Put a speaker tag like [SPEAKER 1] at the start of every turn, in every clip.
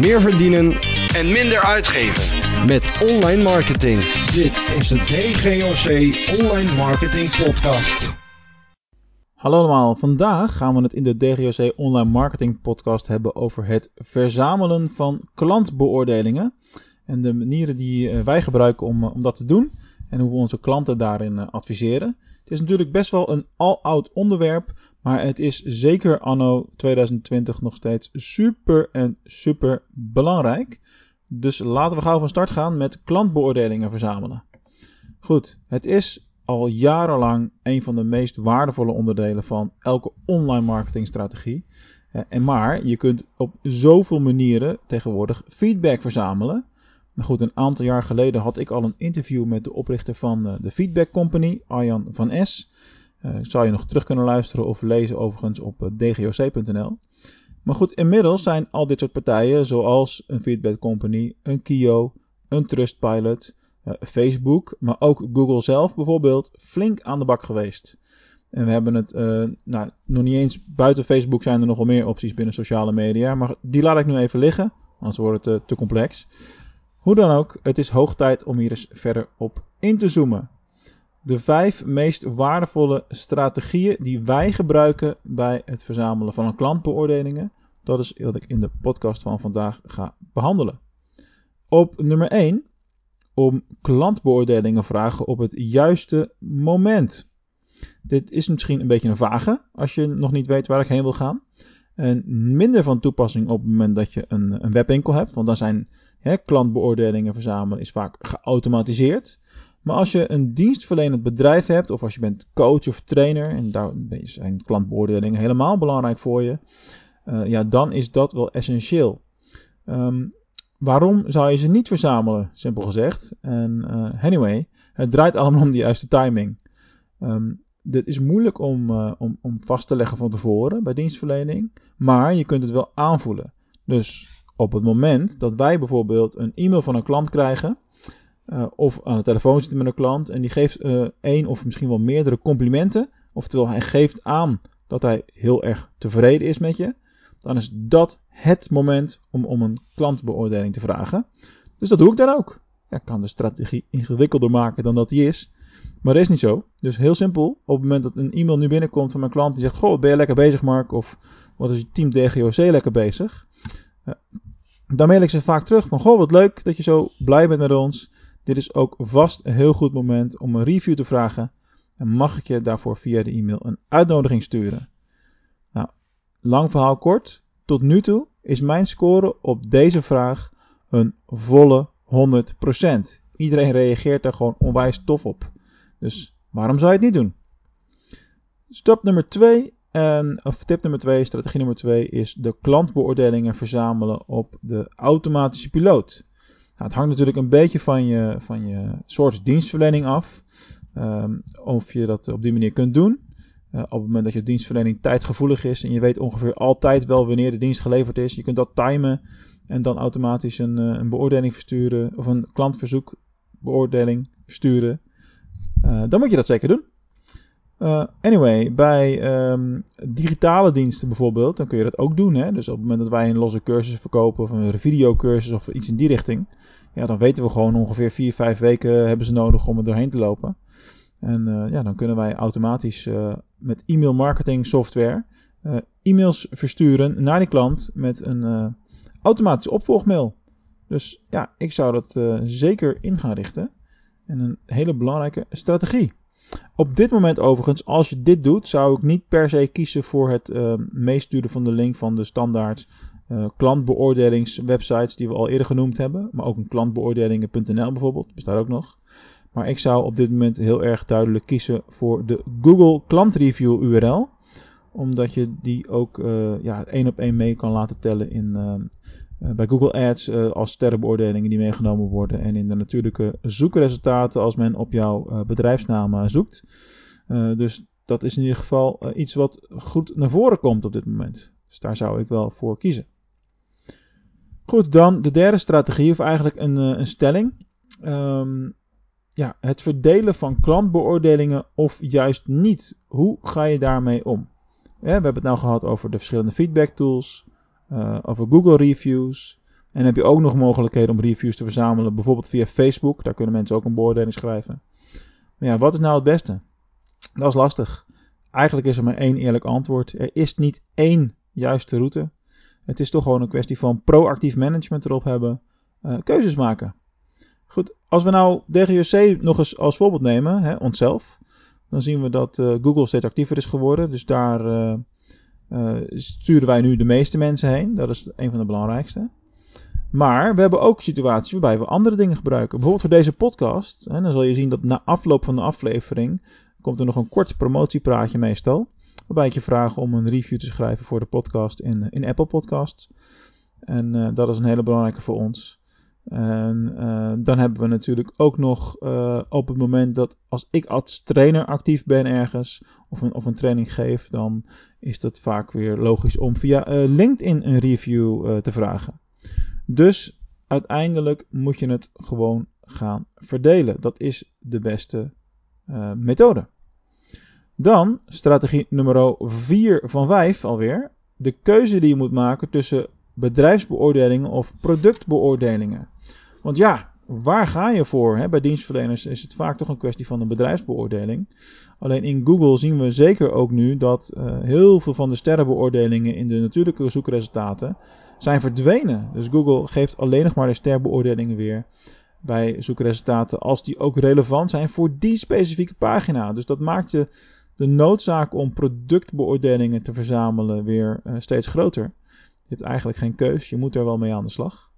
[SPEAKER 1] meer verdienen
[SPEAKER 2] en minder uitgeven.
[SPEAKER 1] met online marketing.
[SPEAKER 3] Dit is de DGOC Online Marketing Podcast.
[SPEAKER 4] Hallo allemaal, vandaag gaan we het in de DGOC Online Marketing Podcast hebben over het verzamelen van klantbeoordelingen. En de manieren die eh, wij gebruiken om, eh, om dat te doen en hoe we onze klanten daarin eh, adviseren. Het is natuurlijk best wel een al-oud onderwerp, maar het is zeker anno 2020 nog steeds super en super belangrijk. Dus laten we gauw van start gaan met klantbeoordelingen verzamelen. Goed, het is al jarenlang een van de meest waardevolle onderdelen van elke online marketingstrategie. Eh, En maar je kunt op zoveel manieren tegenwoordig feedback verzamelen. Nou goed, een aantal jaar geleden had ik al een interview met de oprichter van eh, de Feedback Company, Arjan van S. Eh, zou je nog terug kunnen luisteren of lezen overigens op eh, dgoc.nl. Maar goed, inmiddels zijn al dit soort partijen zoals een Feedback Company, een Kio, een Trustpilot, eh, Facebook, maar ook Google zelf bijvoorbeeld, flink aan de bak geweest. En we hebben het, nou, nog niet eens buiten Facebook zijn er nogal meer opties binnen sociale media, maar die laat ik nu even liggen, anders wordt het te complex. Hoe dan ook, het is hoog tijd om hier eens verder op in te zoomen. De vijf meest waardevolle strategieën die wij gebruiken bij het verzamelen van klantbeoordelingen, dat is wat ik in de podcast van vandaag ga behandelen. Op nummer 1 om klantbeoordelingen vragen op het juiste moment. Dit is misschien een beetje een vage als je nog niet weet waar ik heen wil gaan. En minder van toepassing op het moment dat je een, een webwinkel hebt, want dan zijn hè, klantbeoordelingen verzamelen is vaak geautomatiseerd. Maar als je een dienstverlenend bedrijf hebt, of als je bent coach of trainer, en daar zijn klantbeoordelingen helemaal belangrijk voor je, eh, ja, dan is dat wel essentieel. Ehm, waarom zou je ze niet verzamelen? Simpel gezegd. En eh, anyway, het draait allemaal om de juiste timing. Ehm dit is moeilijk om, eh, om, om vast te leggen van tevoren bij dienstverlening, maar je kunt het wel aanvoelen. Dus op het moment dat wij bijvoorbeeld een e-mail van een klant krijgen, eh, of aan de telefoon zitten met een klant en die geeft eh één of misschien wel meerdere complimenten, oftewel hij geeft aan dat hij heel erg tevreden is met je, dan is dat het moment om om een klantbeoordeling te vragen. Dus dat doe ik dan ook. Ja, ik kan de strategie ingewikkelder maken dan dat die is. Maar dat is niet zo. Dus heel simpel. Op het moment dat een e-mail nu binnenkomt van mijn klant die zegt: Goh, ben je lekker bezig, Mark? Of wat is je team DGOC lekker bezig? Eh, dan mail ik ze vaak terug van: Goh, wat leuk dat je zo blij bent met ons. Dit is ook vast een heel goed moment om een review te vragen. En mag ik je daarvoor via de e-mail een uitnodiging sturen? Nou, lang verhaal kort. Tot nu toe is mijn score op deze vraag een volle 100%. Iedereen reageert daar gewoon onwijs tof op. Dus waarom zou je het niet doen? Stap nummer 2, en, of tip nummer 2, strategie nummer 2, is de klantbeoordelingen verzamelen op de automatische piloot. Nou, het hangt natuurlijk een beetje van je, van je soort dienstverlening af. ehm, of je dat op die manier kunt doen. Eh, op het moment dat je dienstverlening tijdgevoelig is en je weet ongeveer altijd wel wanneer de dienst geleverd is, je kunt dat timen en dan automatisch een, eh, een beoordeling versturen of een klantverzoekbeoordeling versturen. Uh, dan moet je dat zeker doen. Uh, anyway, bij ehm, digitale diensten bijvoorbeeld, dan kun je dat ook doen. Hè? Dus op het moment dat wij een losse cursus verkopen of een videocursus of iets in die richting, ja, dan weten we gewoon ongeveer 4, 5 weken hebben ze nodig om er doorheen te lopen. En uh, ja, dan kunnen wij automatisch uh, met e-mail marketing software e-mails versturen naar die klant met een automatische opvolgmail. Dus ja, ik zou dat zeker in gaan richten. En een hele belangrijke strategie. Op dit moment overigens, als je dit doet, zou ik niet per se kiezen voor het uh, meesturen van de link van de standaard uh, klantbeoordelingswebsites die we al eerder genoemd hebben. Maar ook een klantbeoordelingen.nl bijvoorbeeld, bestaat ook nog. Maar ik zou op dit moment heel erg duidelijk kiezen voor de Google klantreview URL. Omdat je die ook uh, ja, één op één mee kan laten tellen in, bij Google Ads uh, als sterrenbeoordelingen die meegenomen worden. En in de natuurlijke zoekresultaten als men op jouw bedrijfsnaam zoekt. dus dat is in ieder geval iets wat goed naar voren komt op dit moment. Dus daar zou ik wel voor kiezen. Goed, dan de derde strategie, of eigenlijk een, een stelling. Um, ja, het verdelen van klantbeoordelingen of juist niet. Hoe ga je daarmee om? We hebben het nou gehad over de verschillende feedback tools, uh, over Google reviews, En heb je ook nog mogelijkheden om reviews te verzamelen, bijvoorbeeld via Facebook. Daar kunnen mensen ook een beoordeling schrijven. Maar ja, wat is nou het beste? Dat is lastig. Eigenlijk is er maar één eerlijk antwoord. Er is niet één juiste route. Het is toch gewoon een kwestie van proactief management erop hebben, uh, keuzes maken. Goed, als we nou DGOC nog eens als voorbeeld nemen, hè, onszelf, dan zien we dat uh, Google steeds actiever is geworden. Dus daar sturen wij nu de meeste mensen heen. Dat is een van de belangrijkste. Maar we hebben ook situaties waarbij we andere dingen gebruiken. Bijvoorbeeld voor deze podcast. Hè, dan zal je zien dat na afloop van de aflevering komt er nog een kort promotiepraatje meestal. Waarbij ik je vraag om een review te schrijven voor de podcast in, in Apple Podcasts. En uh, dat is een hele belangrijke voor ons. En uh, dan hebben we natuurlijk ook nog uh, op het moment dat als ik als trainer actief ben ergens of een, of een training geef, dan is dat vaak weer logisch om via LinkedIn een review te vragen. Dus uiteindelijk moet je het gewoon gaan verdelen. Dat is de beste methode. Dan strategie nummer 4 van 5 alweer. De keuze die je moet maken tussen bedrijfsbeoordelingen of productbeoordelingen. Want ja, waar ga je voor? Hè? Bij dienstverleners is het vaak toch een kwestie van een bedrijfsbeoordeling. Alleen in Google zien we zeker ook nu dat uh, heel veel van de sterrenbeoordelingen in de natuurlijke zoekresultaten zijn verdwenen. Dus Google geeft alleen nog maar de sterbeoordelingen weer bij zoekresultaten als die ook relevant zijn voor die specifieke pagina. Dus dat maakt de noodzaak om productbeoordelingen te verzamelen weer uh, steeds groter. Je hebt eigenlijk geen keus, je moet er wel mee aan de slag.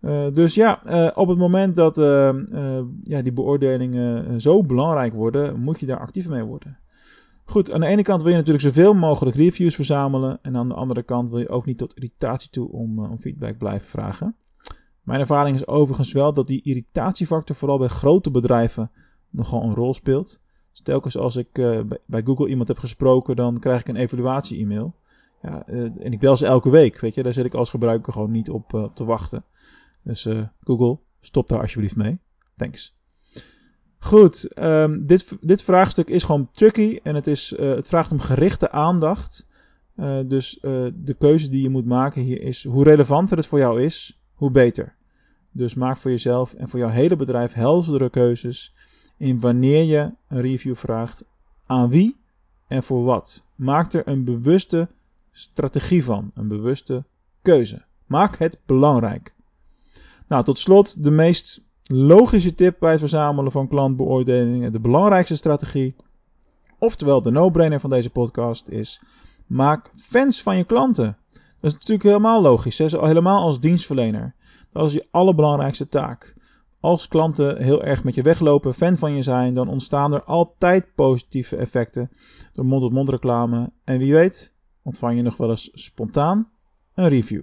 [SPEAKER 4] Uh, dus ja, uh, op het moment dat ja, die beoordelingen zo belangrijk worden, moet je daar actief mee worden. Goed, aan de ene kant wil je natuurlijk zoveel mogelijk reviews verzamelen. En aan de andere kant wil je ook niet tot irritatie toe om, om feedback blijven vragen. Mijn ervaring is overigens wel dat die irritatiefactor vooral bij grote bedrijven nogal een rol speelt. Telkens als ik bij Google iemand heb gesproken, dan krijg ik een evaluatie-e-mail. Uh, en ik bel ze elke week, weet je. Daar zit ik als gebruiker gewoon niet op, op te wachten. Dus Google, stop daar alsjeblieft mee. Thanks. Goed, um, dit, dit vraagstuk is gewoon tricky en het, is, het vraagt om gerichte aandacht. dus de keuze die je moet maken hier is, hoe relevanter het voor jou is, hoe beter. Dus maak voor jezelf en voor jouw hele bedrijf heldere keuzes in wanneer je een review vraagt, aan wie en voor wat. Maak er een bewuste strategie van, een bewuste keuze. Maak het belangrijk. Nou, tot slot de meest logische tip bij het verzamelen van klantbeoordelingen, de belangrijkste strategie, oftewel de no-brainer van deze podcast is: maak fans van je klanten. Dat is natuurlijk helemaal logisch, hè? helemaal als dienstverlener. Dat is je allerbelangrijkste taak als klanten heel erg met je weglopen, fan van je zijn, dan ontstaan er altijd positieve effecten door mond-tot-mond reclame. En wie weet, ontvang je nog wel eens spontaan een review.